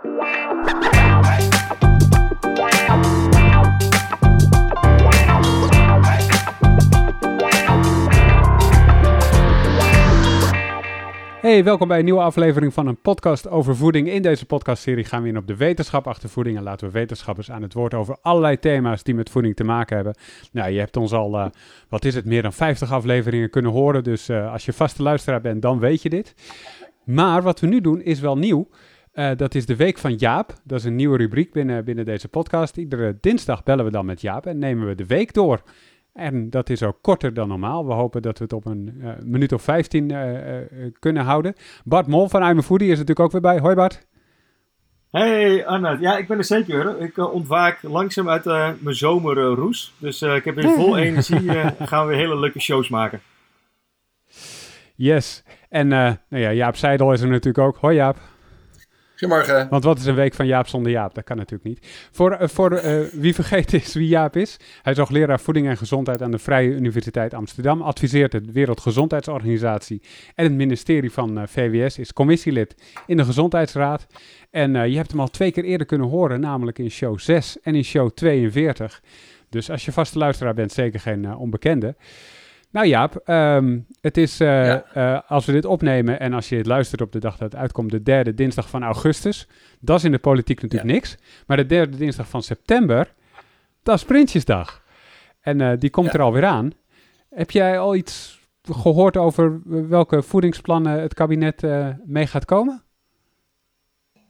Hey, welkom bij een nieuwe aflevering van een podcast over voeding. In deze podcastserie gaan we in op de wetenschap achter voeding en laten we wetenschappers aan het woord over allerlei thema's die met voeding te maken hebben. Nou, je hebt ons al, uh, wat is het, meer dan 50 afleveringen kunnen horen, dus uh, als je vaste luisteraar bent, dan weet je dit. Maar wat we nu doen is wel nieuw. Uh, dat is de Week van Jaap. Dat is een nieuwe rubriek binnen, binnen deze podcast. Iedere dinsdag bellen we dan met Jaap en nemen we de week door. En dat is ook korter dan normaal. We hopen dat we het op een uh, minuut of 15 uh, uh, kunnen houden. Bart Mol van I'm Foodie is natuurlijk ook weer bij. Hoi Bart. Hey Arnoud. Ja, ik ben er zeker. Ik ontwaak langzaam uit mijn zomerroes. Dus ik heb weer vol energie. gaan we hele leuke shows maken. Yes. En nou ja, Jaap Seidel is er natuurlijk ook. Hoi Jaap. Goedemorgen. Want wat is een week van Jaap zonder Jaap? Dat kan natuurlijk niet. Voor, uh, voor uh, wie vergeten is wie Jaap is. Hij is hoogleraar voeding en gezondheid aan de Vrije Universiteit Amsterdam. Adviseert de Wereldgezondheidsorganisatie en het ministerie van uh, VWS. Is commissielid in de Gezondheidsraad. En je hebt hem al twee keer eerder kunnen horen, namelijk in show 6 en in show 42. Dus als je vaste luisteraar bent, zeker geen onbekende. Nou Jaap, um, het is, uh, ja. uh, als we dit opnemen en als je het luistert op de dag dat het uitkomt, de derde dinsdag van augustus. Dat is in de politiek natuurlijk ja. niks. Maar de derde dinsdag van september, dat is Prinsjesdag. En uh, die komt ja. er alweer aan. Heb jij al iets gehoord over welke voedingsplannen het kabinet mee gaat komen?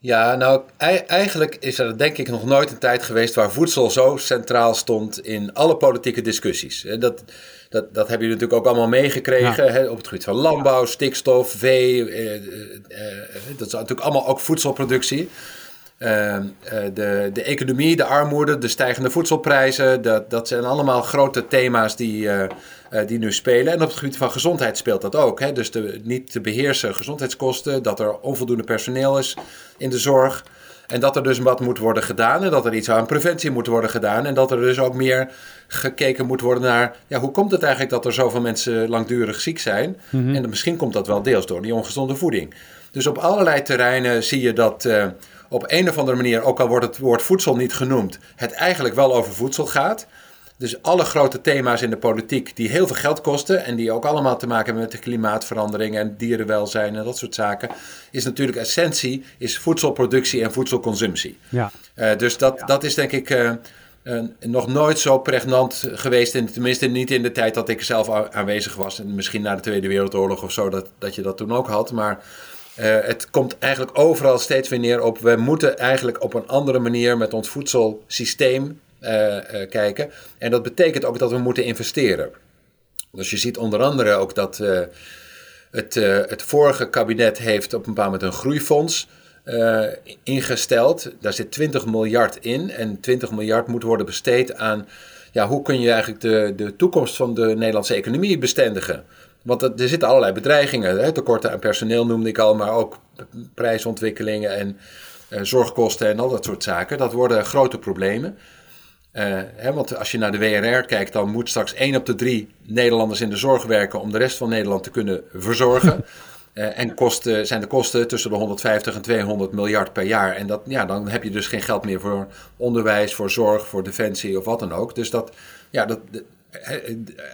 Ja, nou eigenlijk is er denk ik nog nooit een tijd geweest waar voedsel zo centraal stond in alle politieke discussies. Dat, dat, dat hebben jullie natuurlijk ook allemaal meegekregen ja. hè, op het gebied van landbouw, stikstof, vee. Eh, eh, dat is natuurlijk allemaal ook voedselproductie. Uh, de, de economie, de armoede, de stijgende voedselprijzen, dat, dat zijn allemaal grote thema's die, uh, uh, die nu spelen. En op het gebied van gezondheid speelt dat ook. Hè? Dus de niet te beheersen gezondheidskosten, dat er onvoldoende personeel is in de zorg. En dat er dus wat moet worden gedaan en dat er iets aan preventie moet worden gedaan. En dat er dus ook meer gekeken moet worden naar, ja, hoe komt het eigenlijk dat er zoveel mensen langdurig ziek zijn? Mm-hmm. En misschien komt dat wel deels door die ongezonde voeding. Dus op allerlei terreinen zie je dat uh, op een of andere manier, ook al wordt het woord voedsel niet genoemd, het eigenlijk wel over voedsel gaat. Dus alle grote thema's in de politiek die heel veel geld kosten en die ook allemaal te maken hebben met de klimaatverandering en dierenwelzijn en dat soort zaken, is natuurlijk essentie is voedselproductie en voedselconsumptie. Ja. Uh, dus dat, ja. dat is denk ik uh, uh, nog nooit zo pregnant geweest, in, tenminste niet in de tijd dat ik zelf aanwezig was. En misschien na de Tweede Wereldoorlog of zo, dat, dat je dat toen ook had. Maar het komt eigenlijk overal steeds weer neer op, we moeten eigenlijk op een andere manier met ons voedselsysteem uh, uh, kijken. En dat betekent ook dat we moeten investeren. Dus je ziet onder andere ook dat het, het vorige kabinet heeft op een bepaald moment een groeifonds ingesteld. Daar zit 20 miljard in en 20 miljard moet worden besteed aan ja, hoe kun je eigenlijk de, de toekomst van de Nederlandse economie bestendigen. Want er zitten allerlei bedreigingen. Hè? Tekorten aan personeel noemde ik al, maar ook prijsontwikkelingen en zorgkosten en al dat soort zaken. Dat worden grote problemen. Uh, hè, want als je naar de WRR kijkt, dan moet straks één op de drie Nederlanders in de zorg werken om de rest van Nederland te kunnen verzorgen. uh, en kosten, zijn de kosten tussen de 150 en 200 miljard per jaar. En dat, ja, dan heb je dus geen geld meer voor onderwijs, voor zorg, voor defensie of wat dan ook. Dus dat, ja, dat,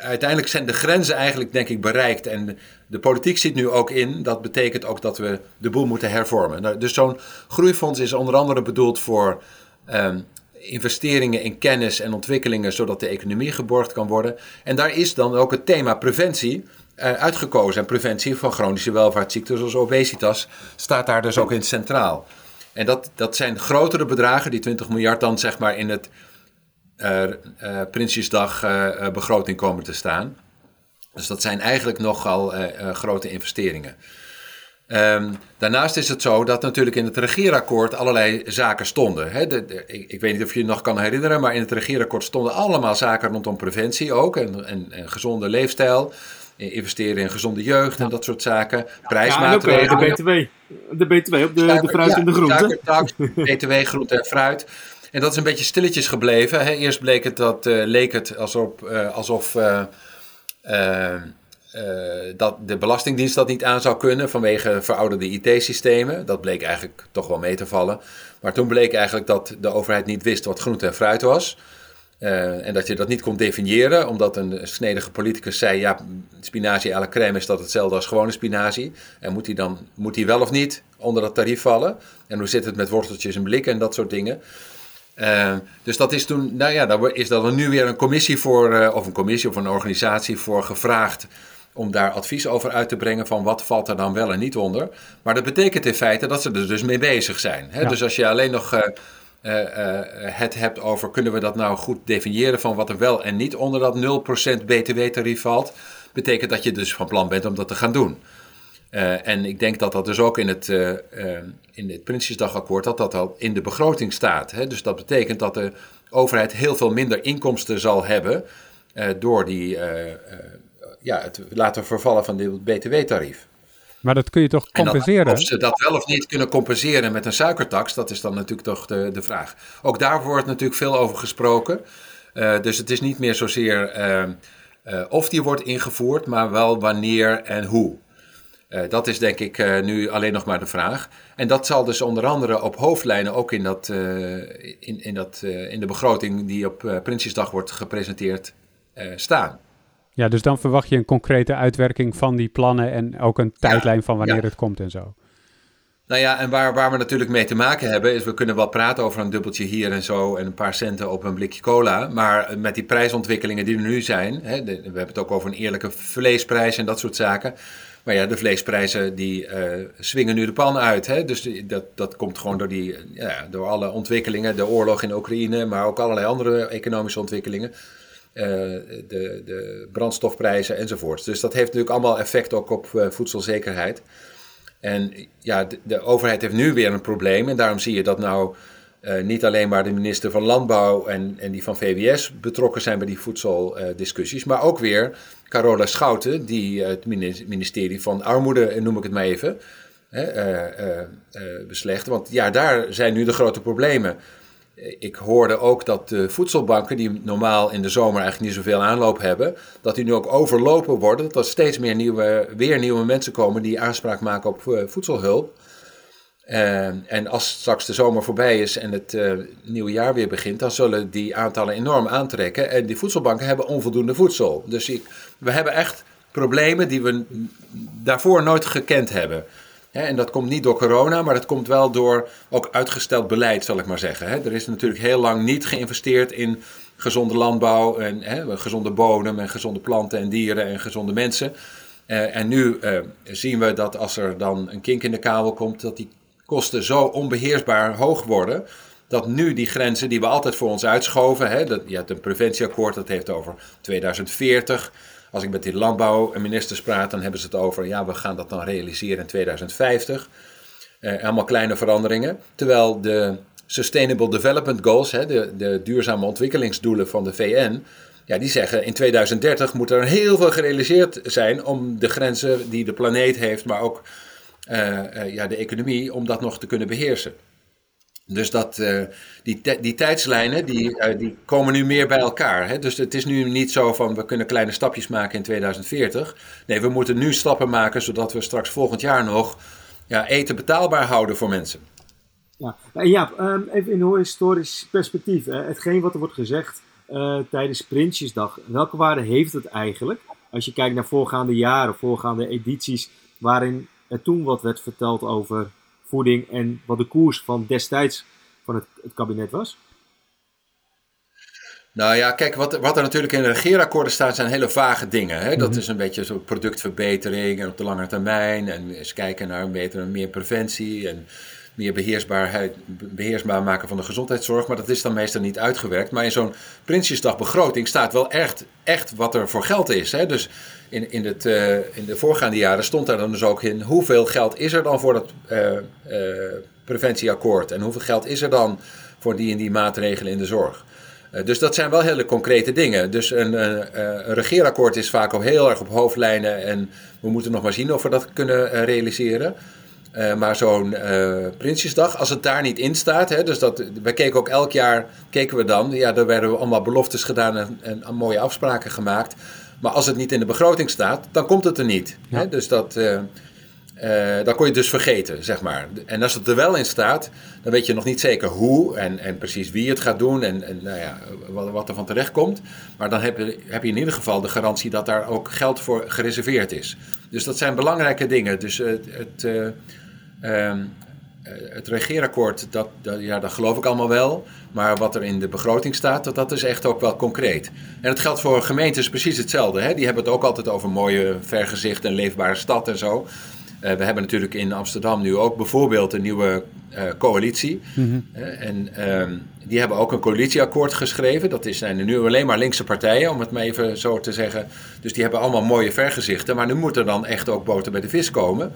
uiteindelijk zijn de grenzen eigenlijk, denk ik, bereikt. En de politiek zit nu ook in. Dat betekent ook dat we de boel moeten hervormen. Nou, dus zo'n groeifonds is onder andere bedoeld voor. Um, investeringen in kennis en ontwikkelingen, zodat de economie geborgd kan worden. En daar is dan ook het thema preventie uh, uitgekozen. En preventie van chronische welvaartsziekten zoals obesitas staat daar dus ook in centraal. En dat, dat zijn grotere bedragen, die 20 miljard dan zeg maar in het Prinsjesdag begroting komen te staan. Dus dat zijn eigenlijk nogal grote investeringen. Um, daarnaast is het zo dat natuurlijk in het regeerakkoord allerlei zaken stonden. Hè. De, de, ik, ik, weet niet of je je nog kan herinneren, maar in het regeerakkoord stonden allemaal zaken rondom preventie ook. En, en, en gezonde leefstijl, investeren in gezonde jeugd en dat soort zaken. Prijsmaatregelen. Ja, de BTW. De BTW op de, de fruit ja, en de groente. BTW, groente en fruit. En dat is een beetje stilletjes gebleven. Hè. Eerst bleek het dat, uh, leek het alsof, uh, alsof uh, dat de Belastingdienst dat niet aan zou kunnen vanwege verouderde IT-systemen. Dat bleek eigenlijk toch wel mee te vallen. Maar toen bleek eigenlijk dat de overheid niet wist wat groente en fruit was. En dat je dat niet kon definiëren, omdat een snedige politicus zei: ja, spinazie à la crème is dat hetzelfde als gewone spinazie. En moet die dan moet die wel of niet onder dat tarief vallen? En hoe zit het met worteltjes en blikken en dat soort dingen? Uh, dus dat is toen, nou ja, daar is er nu weer een commissie voor, uh, of een commissie of een organisatie voor gevraagd om daar advies over uit te brengen van wat valt er dan wel en niet onder. Maar dat betekent in feite dat ze er dus mee bezig zijn. Hè? Ja. Dus als je alleen nog uh, het hebt over kunnen we dat nou goed definiëren van wat er wel en niet onder dat 0% btw-tarief valt, betekent dat je dus van plan bent om dat te gaan doen. Uh, en ik denk dat dat dus ook in het, in het Prinsjesdagakkoord, dat dat al in de begroting staat. Hè? Dus dat betekent dat de overheid heel veel minder inkomsten zal hebben door die, ja, het laten vervallen van dit btw-tarief. Maar dat kun je toch compenseren? of ze dat wel of niet kunnen compenseren met een suikertax, dat is dan natuurlijk toch de, de vraag. Ook daar wordt natuurlijk veel over gesproken. Uh, dus het is niet meer zozeer uh, uh, of die wordt ingevoerd, maar wel wanneer en hoe. Dat is denk ik nu alleen nog maar de vraag. En dat zal dus onder andere op hoofdlijnen ook in, dat, in, in, dat, in de begroting die op Prinsjesdag wordt gepresenteerd staan. Ja, dus dan verwacht je een concrete uitwerking van die plannen en ook een tijdlijn van wanneer het komt en zo. Nou ja, en waar, waar we natuurlijk mee te maken hebben, is we kunnen wel praten over een dubbeltje hier en zo en een paar centen op een blikje cola. Maar met die prijsontwikkelingen die er nu zijn, hè, we hebben het ook over een eerlijke vleesprijs en dat soort zaken. Maar ja, de vleesprijzen die uh, swingen nu de pan uit. Hè? Dus dat, dat komt gewoon door, die, ja, door alle ontwikkelingen, de oorlog in Oekraïne, maar ook allerlei andere economische ontwikkelingen. Eh, de, de brandstofprijzen enzovoorts. Dus dat heeft natuurlijk allemaal effect ook op uh, voedselzekerheid. En ja, de, de, overheid heeft nu weer een probleem. En daarom zie je dat nou uh, niet alleen maar de minister van Landbouw en, en die van VWS betrokken zijn bij die voedseldiscussies. maar ook weer Carola Schouten, die het ministerie van Armoede, noem ik het maar even, beslecht. Want ja, daar zijn nu de grote problemen ik hoorde ook dat de voedselbanken, die normaal in de zomer eigenlijk niet zoveel aanloop hebben, dat die nu ook overlopen worden. Dat er steeds meer nieuwe, weer nieuwe mensen komen die aanspraak maken op voedselhulp. Uh, en als straks de zomer voorbij is en het uh, nieuwe jaar weer begint, dan zullen die aantallen enorm aantrekken. En die voedselbanken hebben onvoldoende voedsel. Dus ik, we hebben echt problemen die we daarvoor nooit gekend hebben en dat komt niet door corona, maar dat komt wel door ook uitgesteld beleid, zal ik maar zeggen. er is natuurlijk heel lang niet geïnvesteerd in gezonde landbouw en gezonde bodem en gezonde planten en dieren en gezonde mensen. Uh, en nu zien we dat als er dan een kink in de kabel komt, dat die kosten zo onbeheersbaar hoog worden. Dat nu die grenzen die we altijd voor ons uitschoven, hè, dat, je hebt een preventieakkoord dat heeft over 2040. Als ik met die landbouwministers praat, dan hebben ze het over, ja, we gaan dat dan realiseren in 2050. Uh, allemaal kleine veranderingen. Terwijl de Sustainable Development Goals, hè, de, de duurzame ontwikkelingsdoelen van de VN, ja, die zeggen in 2030 moet er heel veel gerealiseerd zijn om de grenzen die de planeet heeft, maar ook ja, de economie, om dat nog te kunnen beheersen. Dus dat, uh, die, die tijdslijnen die, die komen nu meer bij elkaar. Hè? Dus het is nu niet zo van we kunnen kleine stapjes maken in 2040. Nee, we moeten nu stappen maken zodat we straks volgend jaar nog ja, eten betaalbaar houden voor mensen. Ja, um, even in een historisch perspectief. Hè? Hetgeen wat er wordt gezegd tijdens Prinsjesdag, welke waarde heeft het eigenlijk? Als je kijkt naar voorgaande jaren, voorgaande edities, waarin er toen wat werd verteld over voeding en wat de koers van destijds van het, het kabinet was? Nou ja, kijk, wat, wat er natuurlijk in de regeerakkoorden staat zijn hele vage dingen. Hè? Dat mhm. is een beetje zo productverbetering en op de lange termijn. En eens kijken naar beter, meer preventie en meer beheersbaarheid, beheersbaar maken van de gezondheidszorg. Maar dat is dan meestal niet uitgewerkt. Maar in zo'n Prinsjesdagbegroting staat wel echt, echt wat er voor geld is. Hè? Dus in, in, het, uh, in de voorgaande jaren stond daar dan dus ook in hoeveel geld is er dan voor dat uh, uh, preventieakkoord. En hoeveel geld is er dan voor die en die maatregelen in de zorg. dus dat zijn wel hele concrete dingen. Dus een, een regeerakkoord is vaak ook heel erg op hoofdlijnen. En we moeten nog maar zien of we dat kunnen realiseren. Uh, maar zo'n uh, Prinsjesdag, als het daar niet in staat, hè, dus dat, we keken ook elk jaar, keken we dan, ja, daar werden we allemaal beloftes gedaan en, en mooie afspraken gemaakt. Maar als het niet in de begroting staat, dan komt het er niet. Hè? Dus dat, uh, dan kon je het dus vergeten, zeg maar. En als het er wel in staat, dan weet je nog niet zeker hoe en, en precies wie het gaat doen en, en nou ja, wat, wat, er van terecht komt. Maar dan heb je, heb je in ieder geval de garantie dat daar ook geld voor gereserveerd is. Dus dat zijn belangrijke dingen. Dus het, het, uh, het regeerakkoord, dat, dat, ja, dat geloof ik allemaal wel. Maar wat er in de begroting staat, dat, dat is echt ook wel concreet. En het geldt voor gemeentes precies hetzelfde. Hè? Die hebben het ook altijd over mooie vergezicht en leefbare stad en zo. Uh, we hebben natuurlijk in Amsterdam nu ook bijvoorbeeld een nieuwe uh, coalitie. Mm -hmm. uh, en uh, die hebben ook een coalitieakkoord geschreven. Dat zijn er nu alleen maar linkse partijen, om het maar even zo te zeggen. Dus die hebben allemaal mooie vergezichten. Maar nu moet er dan echt ook boter bij de vis komen.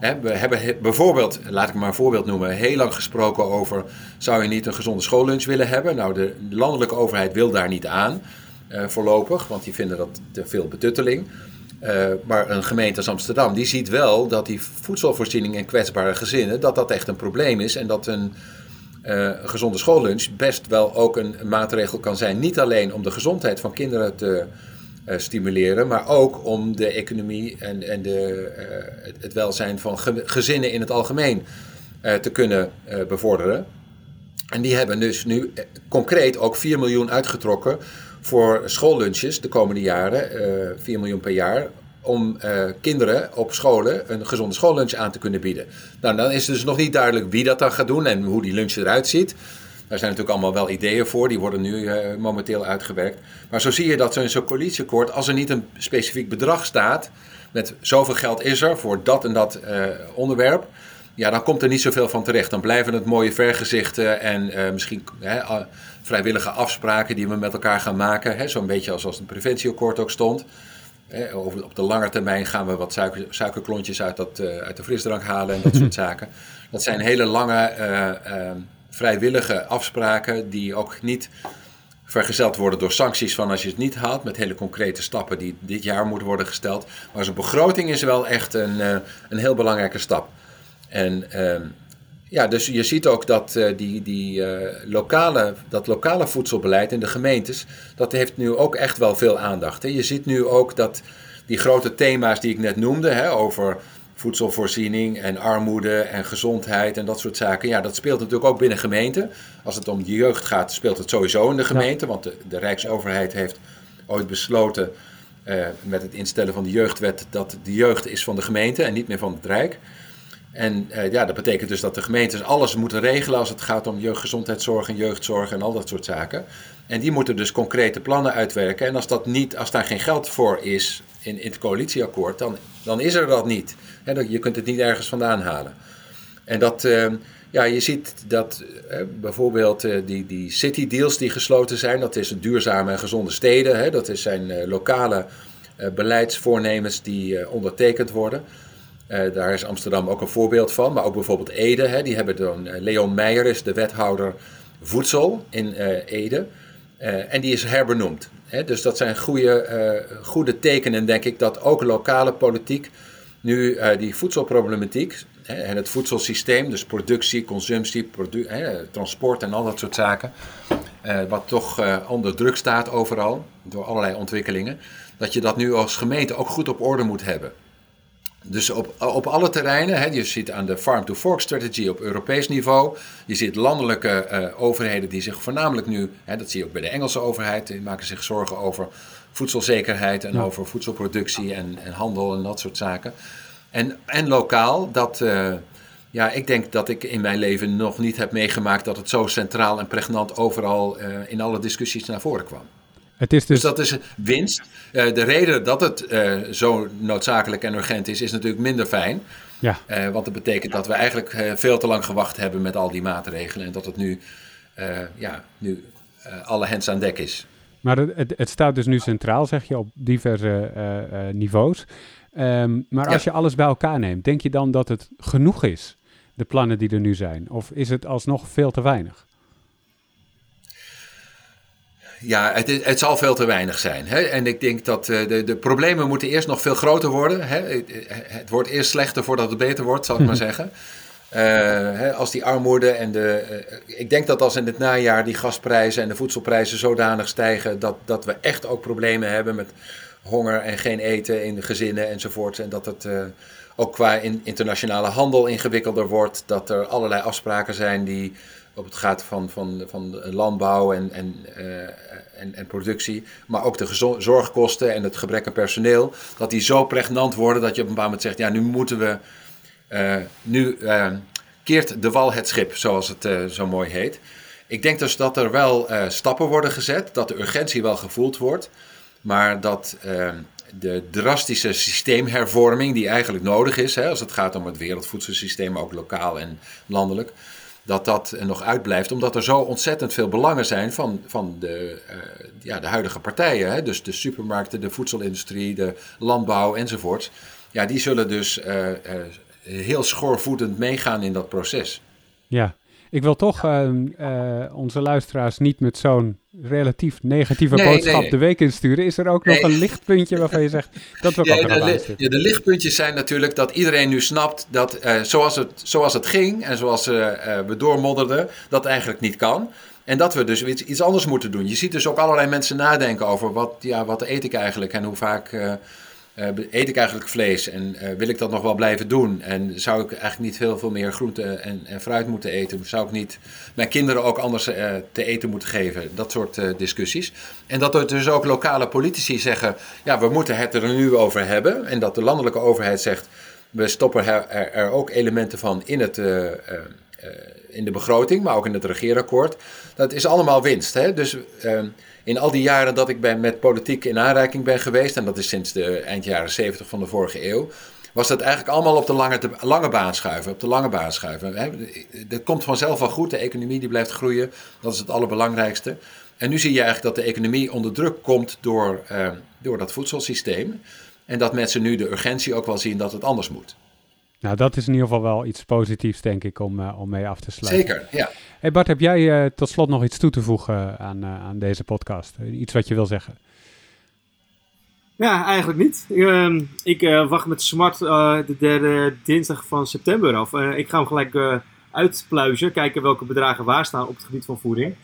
We hebben bijvoorbeeld, laat ik maar een voorbeeld noemen, heel lang gesproken over: zou je niet een gezonde schoollunch willen hebben? Nou, de landelijke overheid wil daar niet aan uh, voorlopig, want die vinden dat te veel betutteling. Uh, maar een gemeente als Amsterdam, die ziet wel dat die voedselvoorziening in kwetsbare gezinnen, dat dat echt een probleem is. En dat een uh, gezonde schoollunch best wel ook een, maatregel kan zijn. Niet alleen om de gezondheid van kinderen te stimuleren, maar ook om de economie en, en de, uh, het welzijn van ge gezinnen in het algemeen te kunnen bevorderen. En die hebben dus nu concreet ook 4 miljoen uitgetrokken voor schoollunches de komende jaren, 4 miljoen per jaar, om kinderen op scholen een gezonde schoollunch aan te kunnen bieden. Nou, dan is dus nog niet duidelijk wie dat dan gaat doen en hoe die lunch eruit ziet. Daar zijn natuurlijk allemaal wel ideeën voor, die worden nu uh, momenteel uitgewerkt. Maar zo zie je dat zo'n coalitieakkoord, als er niet een specifiek bedrag staat, met zoveel geld is er voor dat en dat uh, onderwerp, ja, dan komt er niet zoveel van terecht. Dan blijven het mooie vergezichten en misschien vrijwillige afspraken die we met elkaar gaan maken. Zo'n beetje als, als een preventieakkoord ook stond. Over, op de lange termijn gaan we wat suiker, suikerklontjes uit, dat, uh, uit de frisdrank halen en dat soort zaken. Dat zijn hele lange vrijwillige afspraken die ook niet vergezeld worden door sancties van als je het niet haalt, met hele concrete stappen die dit jaar moeten worden gesteld. Maar zo'n begroting is wel echt een, een heel belangrijke stap. En ehm, ja, dus je ziet ook dat uh, die, die, uh, lokale, dat lokale voedselbeleid in de gemeentes, dat heeft nu ook echt wel veel aandacht. Hè. Je ziet nu ook dat die grote thema's die ik net noemde, hè, over voedselvoorziening en armoede en gezondheid en dat soort zaken, ja, dat speelt natuurlijk ook binnen gemeenten. Als het om de jeugd gaat, speelt het sowieso in de gemeente, ja. want de, de Rijksoverheid heeft ooit besloten uh, met het instellen van de jeugdwet dat de jeugd is van de gemeente en niet meer van het Rijk. En uh, ja, dat betekent dus dat de gemeentes alles moeten regelen als het gaat om jeugdgezondheidszorg en jeugdzorg en al dat soort zaken. En die moeten dus concrete plannen uitwerken. En als, dat niet, als daar geen geld voor is in, in het coalitieakkoord, dan, dan is er dat niet. Je kunt het niet ergens vandaan halen. En dat, uh, ja, je ziet dat uh, bijvoorbeeld die, die city deals die gesloten zijn, dat is duurzame en gezonde steden. Dat zijn lokale beleidsvoornemens die ondertekend worden. Uh, daar is Amsterdam ook een voorbeeld van, maar ook bijvoorbeeld Ede. Hè, die hebben dan, uh, Leon Meijer is de wethouder voedsel in uh, Ede. en die is herbenoemd. Hè, dus dat zijn goede, goede tekenen, denk ik, dat ook lokale politiek nu die voedselproblematiek hè, en het voedselsysteem, dus productie, consumptie, produ transport en al dat soort zaken, wat toch onder druk staat overal door allerlei ontwikkelingen, dat je dat nu als gemeente ook goed op orde moet hebben. Dus op, op alle terreinen, hè, je ziet aan de farm-to-fork strategy op Europees niveau, je ziet landelijke uh, overheden die zich voornamelijk nu, hè, dat zie je ook bij de Engelse overheid, die maken zich zorgen over voedselzekerheid en ja. over voedselproductie en, en, handel en dat soort zaken. En, en lokaal, dat, uh, ja, ik denk dat ik in mijn leven nog niet heb meegemaakt dat het zo centraal en pregnant overal uh, in alle discussies naar voren kwam. Het is dus... dus... dat is winst. Uh, de reden dat het uh, zo noodzakelijk en urgent is, is natuurlijk minder fijn. Ja. Uh, want dat betekent dat we eigenlijk veel te lang gewacht hebben met al die maatregelen. En dat het nu, ja, nu alle hens aan dek is. Maar het, het, staat dus nu centraal, zeg je, op diverse niveaus. Um, maar als ja. je alles bij elkaar neemt, denk je dan dat het genoeg is, de plannen die er nu zijn? Of is het alsnog veel te weinig? Ja, het, het, zal veel te weinig zijn. Hè? En ik denk dat uh, de, de problemen moeten eerst nog veel groter worden. Hè? Het, het, wordt eerst slechter voordat het beter wordt, zal ik maar zeggen. Uh, hè, als die armoede en de. Uh, ik denk dat als in het najaar die gasprijzen en de voedselprijzen zodanig stijgen. dat, dat we echt ook problemen hebben met honger en geen eten in de gezinnen enzovoort. En dat het ook qua internationale handel ingewikkelder wordt. Dat er allerlei afspraken zijn die op het gaat van, van, van landbouw en, en, en, en, productie, maar ook de zorgkosten en het gebrek aan personeel, dat die zo pregnant worden dat je op een bepaald moment zegt, ja, nu moeten we, nu keert de wal het schip, zoals het zo mooi heet. Ik denk dus dat er wel stappen worden gezet, dat de urgentie wel gevoeld wordt, maar dat de drastische systeemhervorming die eigenlijk nodig is, hè, als het gaat om het wereldvoedselsysteem, ook lokaal en landelijk, dat dat nog uitblijft, omdat er zo ontzettend veel belangen zijn van, van de, uh, ja, de huidige partijen. Hè, dus de supermarkten, de voedselindustrie, de landbouw enzovoort. Ja, die zullen dus uh, uh, heel schoorvoetend meegaan in dat proces. Ja, ik wil toch ehm, eh, onze luisteraars niet met zo'n relatief negatieve boodschap de week insturen. Is er ook nog een lichtpuntje waarvan je zegt dat we ja, de, ja, de lichtpuntjes zijn natuurlijk dat iedereen nu snapt dat uh, zoals, het, zoals het ging en zoals uh, we doormodderden, dat eigenlijk niet kan. En dat we dus iets, iets anders moeten doen. Je ziet dus ook allerlei mensen nadenken over wat, ja, wat eet ik eigenlijk en hoe vaak eet ik eigenlijk vlees en uh, wil ik dat nog wel blijven doen? En zou ik eigenlijk niet heel veel meer groente en, en fruit moeten eten? Zou ik niet mijn kinderen ook anders uh, te eten moeten geven? Dat soort discussies. En dat er dus ook lokale politici zeggen: ja, we moeten het er nu over hebben. En dat de landelijke overheid zegt: we stoppen er, er, ook elementen van in het in de begroting, maar ook in het regeerakkoord. Dat is allemaal winst. Hè? Dus uh, in al die jaren dat ik ben met politiek in aanraking ben geweest, en dat is sinds de eind jaren 70 van de vorige eeuw, was dat eigenlijk allemaal op de lange, lange baan schuiven. Op de lange baan schuiven. Dat komt vanzelf wel goed. De economie die blijft groeien. Dat is het allerbelangrijkste. En nu zie je eigenlijk dat de economie onder druk komt door, uh, door dat voedselsysteem. En dat mensen nu de urgentie ook wel zien dat het anders moet. Nou, dat is in ieder geval wel iets positiefs, denk ik, om, uh, om mee af te sluiten. Zeker, ja. Hey Bart, heb jij uh, tot slot nog iets toe te voegen aan, uh, aan deze podcast? Iets wat je wil zeggen? Ja, eigenlijk niet. Ehm, ik wacht met Smart de derde dinsdag van september af. ik ga hem gelijk uitpluizen, kijken welke bedragen waar staan op het gebied van voeding.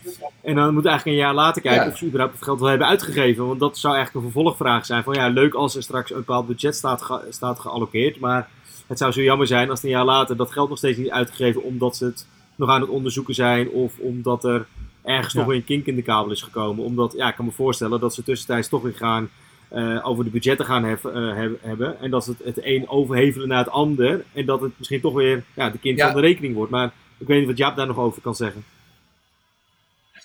En dan moet eigenlijk een jaar later kijken of ze überhaupt het geld wel hebben uitgegeven. Want dat zou eigenlijk een vervolgvraag zijn van ja, leuk als er straks een bepaald budget staat, ge staat gealloceerd, maar het zou zo jammer zijn als een jaar later dat geld nog steeds niet uitgegeven omdat ze het nog aan het onderzoeken zijn of omdat er ergens ja. nog weer een kink in de kabel is gekomen. Omdat, ja, ik kan me voorstellen dat ze tussentijds toch weer gaan uh, over de budgetten gaan hef, uh, hebben. En dat ze het, het een overhevelen naar het ander. En dat het misschien toch weer ja, de kind ja. van de rekening wordt. Maar ik weet niet wat Jaap daar nog over kan zeggen.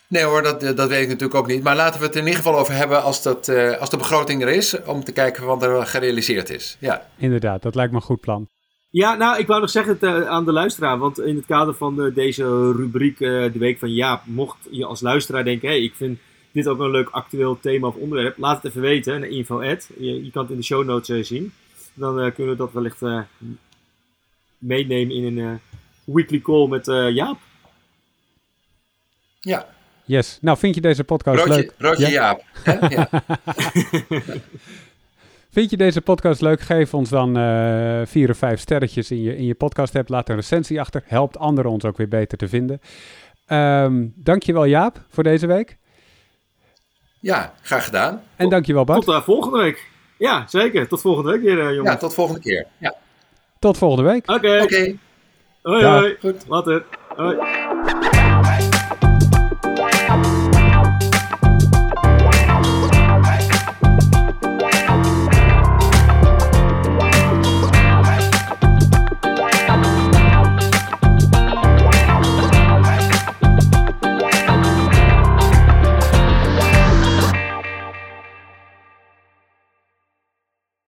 Nee hoor, dat, dat weet ik natuurlijk ook niet. Maar laten we het in ieder geval over hebben als, dat, uh, als de begroting er is. Om te kijken wat er gerealiseerd is. Ja. Inderdaad, dat lijkt me een goed plan. Ja, nou, ik wou nog zeggen het, uh, aan de luisteraar. Want in het kader van de, deze rubriek uh, De Week van Jaap. Mocht je als luisteraar denken, hé, hey, ik vind dit ook een leuk actueel thema of onderwerp. Laat het even weten naar info Je, je, kan het in de show notes zien. Dan kunnen we dat wellicht meenemen in een weekly call met Jaap. Ja, Yes. Nou, vind je deze podcast Roodje, leuk? Roodje ja? Jaap. ja. vind je deze podcast leuk? Geef ons dan uh, vier of vijf sterretjes in je, in je podcast app. Laat een recensie achter. Helpt anderen ons ook weer beter te vinden. Um, dankjewel Jaap voor deze week. Ja, graag gedaan. En dankjewel Bart. Tot uh, volgende week. Ja, zeker. Tot volgende week weer, uh, jongens. Ja, tot volgende keer. Ja. Tot volgende week. Oké. Oké. Hoi, hoi. Goed. Later. Hoi.